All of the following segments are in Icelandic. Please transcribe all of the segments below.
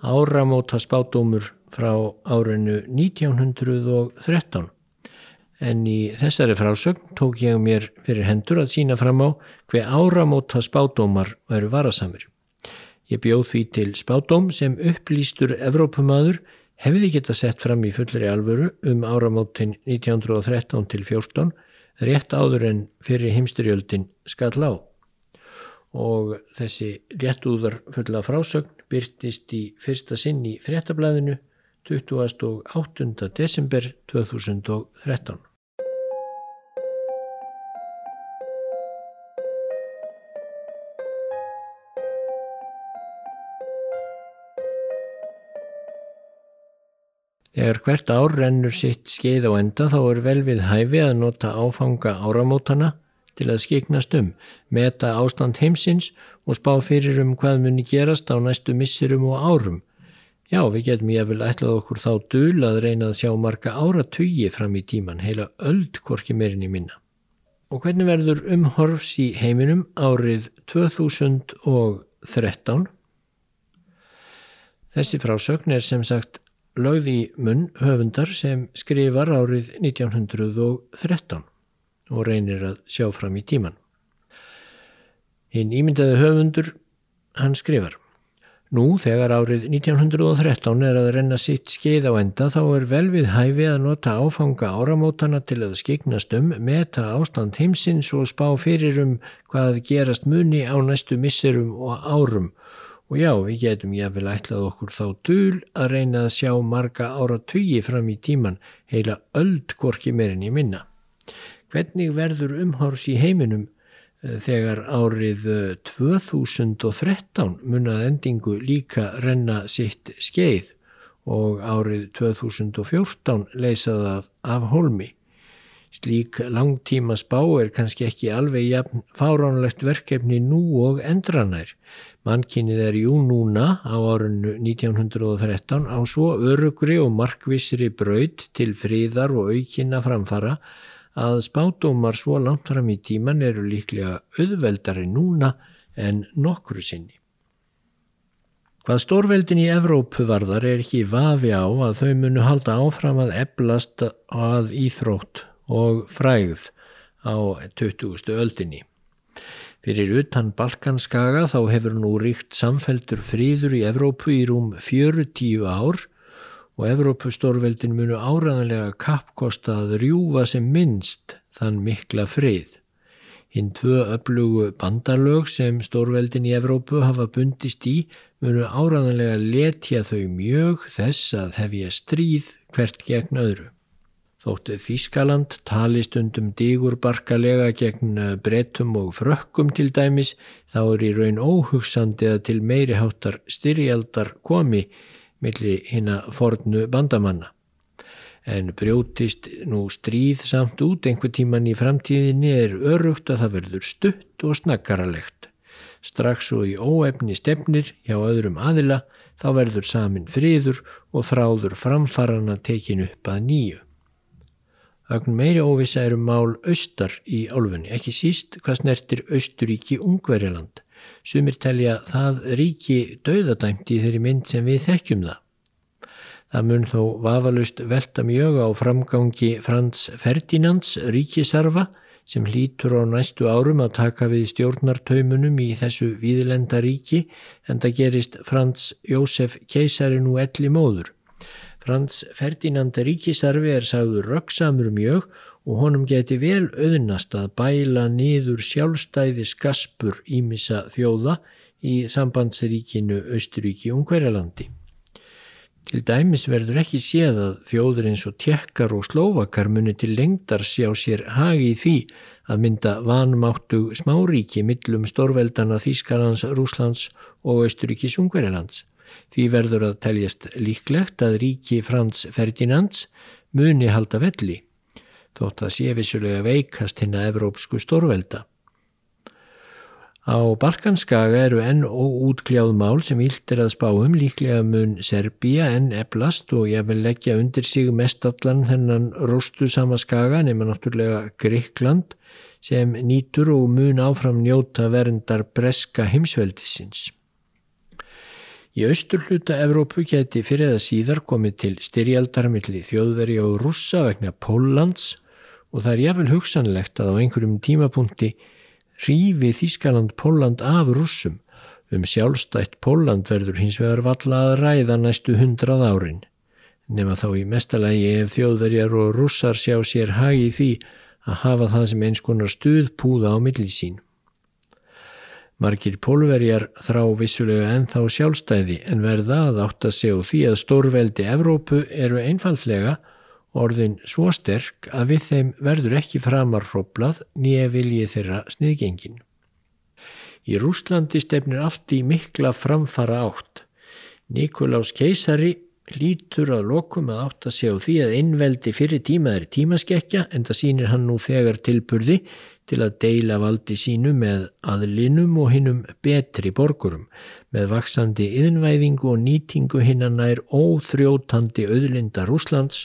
áramóta spátdómur frá árinu 1913 en í þessari frásögn tók ég mér fyrir hendur að sína fram á hver áramóta spátdómar væru varasamir. Ég bjóð því til spátdóm sem upplýstur Evrópumadur hefði geta sett fram í fullri alvöru um áramótin 1913 til 14 rétt áður en fyrir heimsturjöldin skall á. Og þessi réttúðar fulla frásögn byrtist í fyrsta sinn í fréttablaðinu 28. desember 2013. Þegar hvert ár rennur sitt skeið á enda þá er vel við hæfi að nota áfanga áramótana til að skiknast um, meta ástand heimsins og spá fyrir um hvað muni gerast á næstu missirum og árum. Já, við getum ég vel ætlað okkur þá dul að reyna að sjá marga áratugi fram í tíman, heila öld korki meirin í minna. Og hvernig verður umhorfs í heiminum árið 2013? Þessi frásögn er sem sagt lögði munn höfundar sem skrifar árið 1913 og reynir að sjá fram í tíman. Hinn ímyndaði höfundur, hann skrifar Nú, þegar árið 1913 er að renna sitt skeið á enda þá er vel við hæfi að nota áfanga áramótana til að skiknast um, meta ástand heimsins og spá fyrir um hvað gerast muni á næstu misserum og árum Og já, við getum jáfnvel ætlað okkur þá dul að reyna að sjá marga ára tugi fram í tíman, heila öld gorki meirinn í minna. Hvernig verður umhárs í heiminum eh, þegar árið 2013 eh, munað endingu líka renna sitt skeið og árið 2014 leysaðað af holmi? Slík langtíma spá er kannski ekki alveg jafn fáránlegt verkefni nú og endranær. Mannkinnið er jú núna á árunnu 1913 á svo örugri og markvissri braud til fríðar og aukina framfara að spátumar svo langt fram í tíman eru líklega auðveldari núna en nokkru sinni. Hvað stórveldin í Evrópu varðar er ekki vafi á að þau munu halda áfram að eblast að íþrótt og frægð á 20. öldinni. Fyrir utan Balkanskaga þá hefur nú ríkt samfeltur fríður í Evrópu í rúm 40 ár og Evrópustórveldin munu áræðanlega kappkosta að rjúfa sem minnst þann mikla frið. Hinn tvö öflugu bandalög sem stórveldin í Evrópu hafa bundist í munu áræðanlega letja þau mjög þess að hefja stríð hvert gegn öðru. Þóttu Þískaland tali stundum digurbarkalega gegn eh, brettum og frökkum til dæmis þá er í raun óhugsandi að til meiri háttar styrjaldar komi millir hinn að fornu bandamanna. En brjótist nú stríð samt út einhver tíman í framtíðinni er örugt að það verður stutt og snakkaralegt. Strax og í óefni stefnir hjá öðrum aðila þá verður samin friður og þráður framfarana tekin upp að nýju. Vagn meiri óvisa eru mál austar í álfunni, ekki síst hvað snertir austuríki Ungverjaland. Sumir telja það ríki döðadæmt í þeirri mynd sem við þekkjum það. Það mun þó vafalust velta mjög á framgangi Frans Ferdinands ríkisarfa sem hlítur á næstu árum að taka við stjórnartaumunum í þessu víðlenda ríki en það gerist Frans Jósef keisari nú elli móður. Frans Ferdinand ríkisarfi er sagður röggsamur mjög og honum geti vel auðnast að bæla niður sjálfstæði skaspur ímissa þjóða í sambandsríkinu Östuríki og Hverjalandi. Til dæmis verður ekki séð að þjóður eins og tjekkar og slóvakar muni til lengdar sjá sér hagi í því að mynda vanmáttu smáríki millum stórveldana Þýskalands, Rúslands og Östuríkis Ungverjalands. Því verður að teljast líklegt að ríki Frans Ferdinands muni halda velli, þótt að sé vissulega veikast hinn að evrópsku stórvelda. Á Balkanskaga eru enn óútkljáð mál sem ílt er að spáum líklega mun Serbia enn eblast og ég vil leggja undir sig mestallan þennan róstu sama skaga nema náttúrulega Gríkland sem nýtur og mun áfram njóta verndar breska heimsveldisins. Í austur hluta Evrópu geti fyrir það síðar komið til styrjaldarmilli þjóðveri og rússa vegna Póllands og það er jáfnvel hugsanlegt að á einhverjum tímapunkti rífi Þískaland Pólland af rússum. Um sjálfstætt Pólland verður hins vegar valla að ræða næstu hundrað árin. Nefna þá í mestalagi ef þjóðverjar og rússar sjá sér hagi því að hafa það sem eins konar stuðpúða á millisín. Margir pólverjar þrá vissulega ennþá sjálfstæði en verða að átt að segja því að stórveldi Evrópu eru einfallega orðin svo sterk að við þeim verður ekki framarfroblað nýja viljið þeirra sniðgengin. Í Rúslandi stefnir allt í mikla framfara átt. Nikolás keisari lítur að lokum að átt að segja því að innveldi fyrir tíma er tímaskekkja en það sínir hann nú þegar tilburði til að deila valdi sínu með aðlinum og hinnum betri borgurum með vaksandi yðinvæðingu og nýtingu hinnanna er óþrjótandi auðlinda Rúslands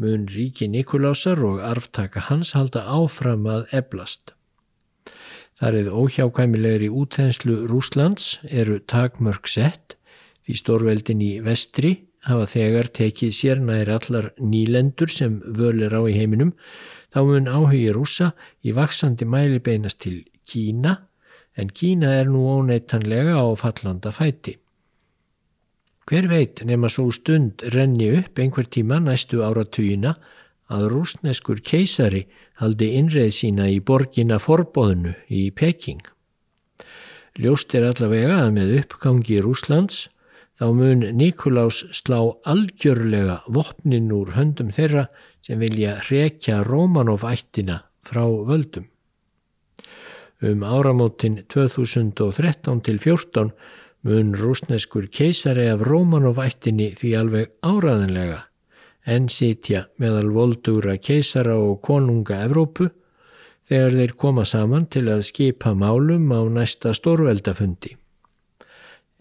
mun ríki Nikolásar og arftaka hans halda áfram að eblast. Þar eða óhjákvæmilegri útþenslu Rúslands eru takmörg sett því stórveldin í vestri hafa þegar tekið sér nær allar nýlendur sem völir á í heiminum þá mun áhugi rúsa í vaksandi mæli beinast til Kína en Kína er nú óneittanlega á fallanda fæti. Hver veit nema svo stund renni upp einhver tíma næstu áratugina að rúsneskur keisari haldi innreið sína í borgina forbóðinu í Peking. Ljóst er allavega að með uppgangi Rúslands þá mun Nikolás slá algjörlega vopnin úr höndum þeirra sem vilja rekja Romanov ættina frá völdum. Um áramótin 2013 til 14 mun rúsneskur keisari af Romanov ættinni því alveg áraðinlega en sitja meðal voldugra keisara og konunga Evrópu þegar þeir koma saman til að skipa málum á næsta stórveldafundi.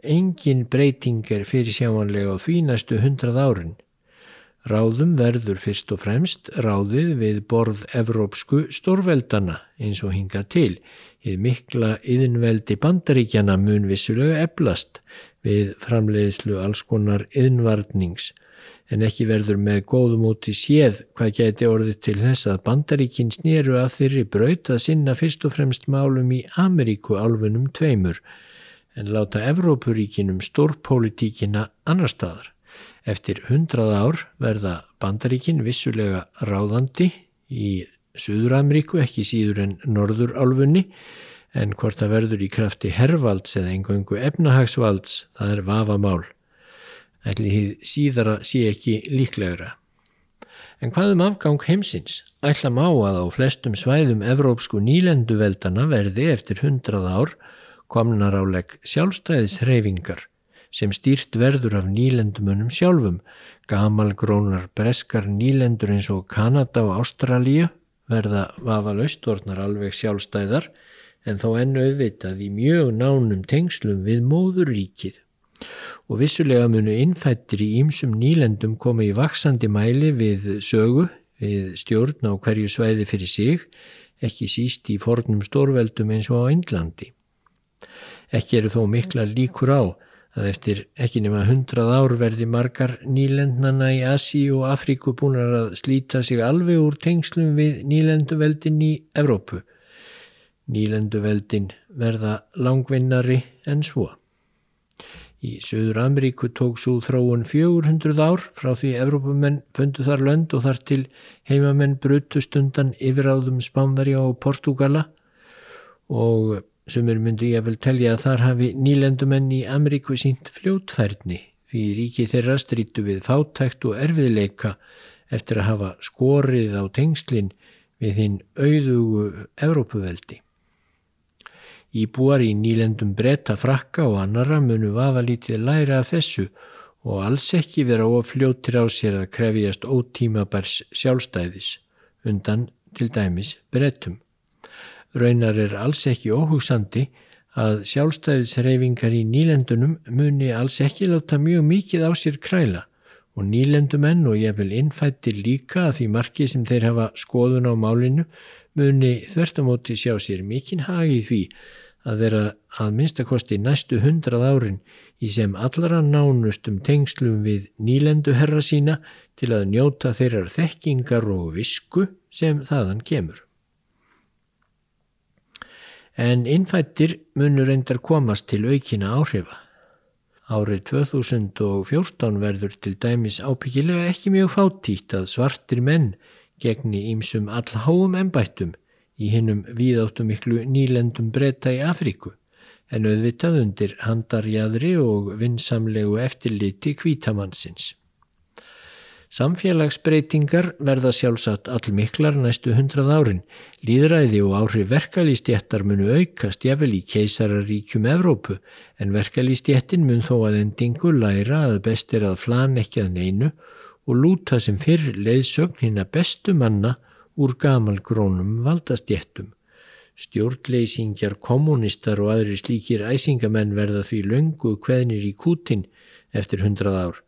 Engin breyting er fyrir sjáanlega á því næstu hundrað árin. Ráðum verður fyrst og fremst ráðið við borð evrópsku stórveldana eins og hinga til. Íð mikla yðinveldi bandaríkjana mun vissulega eblast við framleiðslu alls konar yðinvarnings en ekki verður með góðum út í séð hvað geti orðið til þess að bandaríkin snýru að þeirri braut að sinna fyrst og fremst málum í Ameríku álfunum tveimur en láta Evrópuríkinum stórpólitíkina annar staðar. Eftir hundrað ár verða bandaríkin vissulega ráðandi í Suður-Ameríku, ekki síður en Norður-Álfunni, en hvort það verður í krafti herrvalds eða engungu efnahagsvalds, það er vafamál. Ætli hýð síðara sé ekki líklegra. En hvað um afgang heimsins? Ætla má að á flestum svæðum evrópsku nýlenduveldana verði eftir hundrað ár komnar álegg sjálfstæðisreifingar sem stýrt verður af nýlendumunum sjálfum, gamalgrónar breskar nýlendur eins og Kanada og Ástralíu verða vafa laustornar alveg sjálfstæðar en þó ennu auðvitað í mjög nánum tengslum við móðurríkið. Og vissulega munu innfættir í ýmsum nýlendum koma í vaksandi mæli við sögu, við stjórn á hverju svæði fyrir sig, ekki síst í fornum stórveldum eins og á Índlandi. Ekki eru þó mikla líkur á að eftir ekki nema hundrað ár verði margar nýlendnana í Asi og Afríku búinar að slíta sig alveg úr tengslum við nýlenduveldin í Evrópu. Nýlenduveldin verða langvinnari en svo. Í Suður Ameríku tók svo þróun 400 ár frá því Evrópumenn fundu þar lönd og þar til heimamenn brutust undan yfiráðum Spánverja og Portugala og Sumir myndu ég að vel telja að þar hafi nýlendumenn í Ameríku sínt fljótfærni því ríki þeirra strítu við fátækt og erfiðleika eftir að hafa skorið á tengslinn við hinn auðugu Evrópuveldi. Íbúar í nýlendum bretta frakka og annara munu vafa lítið læra af þessu og alls ekki vera ofljóttir á sér að krefjast ótímabærs sjálfstæðis undan til dæmis brettum. Raunar er alls ekki óhugsandi að sjálfstæðisreifingar í nýlendunum muni alls ekki láta mjög mikið á sér kræla og nýlendumenn og ég vil innfættir líka að því marki sem þeir hafa skoðun á málinu muni þvertamóti sjá sér mikinn hagi því að vera að minnstakosti næstu hundrað árin í sem allara nánustum tengslum við nýlendu herra sína til að njóta þeirrar þekkingar og visku sem þaðan kemur. En innfættir munur endar komast til aukina áhrifa. Árið 2014 verður til dæmis ábyggilega ekki mjög fátítt að svartir menn gegni ímsum allháum ennbættum í hinnum víðáttu miklu nýlendum breyta í Afríku en auðvitað undir handarjadri og vinsamlegu eftirliti kvítamannsins. Samfélagsbreytingar verða sjálfsagt allmiklar næstu hundrað árin. Líðræði og áhrif verkalýstjættar munu aukast jafnvel í keisararíkjum Evrópu en verkalýstjættin mun þó að endingu læra að best er að flan ekki að neinu og lúta sem fyrr leiðsögn hinn að bestu manna úr gamalgrónum valdastjættum. Stjórnleysingjar, kommunistar og aðri slíkir æsingamenn verða því löngu hveðnir í kútin eftir hundrað ár.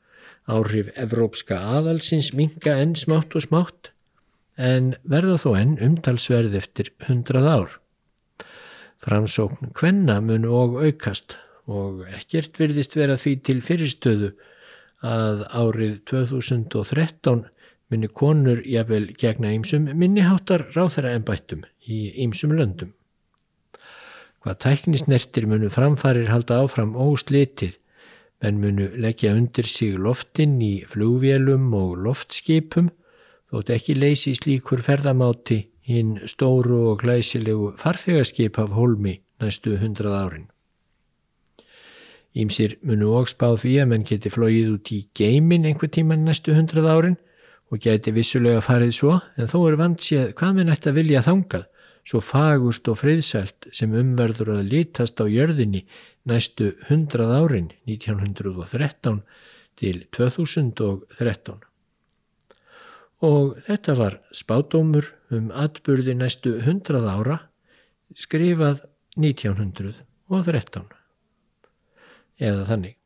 Áhrif evrópska aðalsins minga enn smátt og smátt en verða þó enn umtalsverð eftir hundrað ár. Framsókn hvenna mun og aukast og ekkert virðist vera því til fyrirstöðu að árið 2013 muni konur jafnvel gegna ýmsum minniháttar ráþara ennbættum í ýmsum löndum. Hvað tæknisnertir munu framfarir halda áfram óslitið menn munu leggja undir sig loftinn í flugvélum og loftskipum þótt ekki leysi slíkur ferðamáti hinn stóru og glæsilegu farþegarskip af holmi næstu hundrað árin. Ímsir munu og spá því að menn geti flóið út í geimin einhver tíman næstu hundrað árin og geti vissulega farið svo en þó er vant séð hvað minn ætti að vilja þangað svo fagust og friðsælt sem umverður að litast á jörðinni næstu 100 árin 1913 til 2013. Og þetta var spádómur um atbyrði næstu 100 ára skrifað 1913 eða þannig.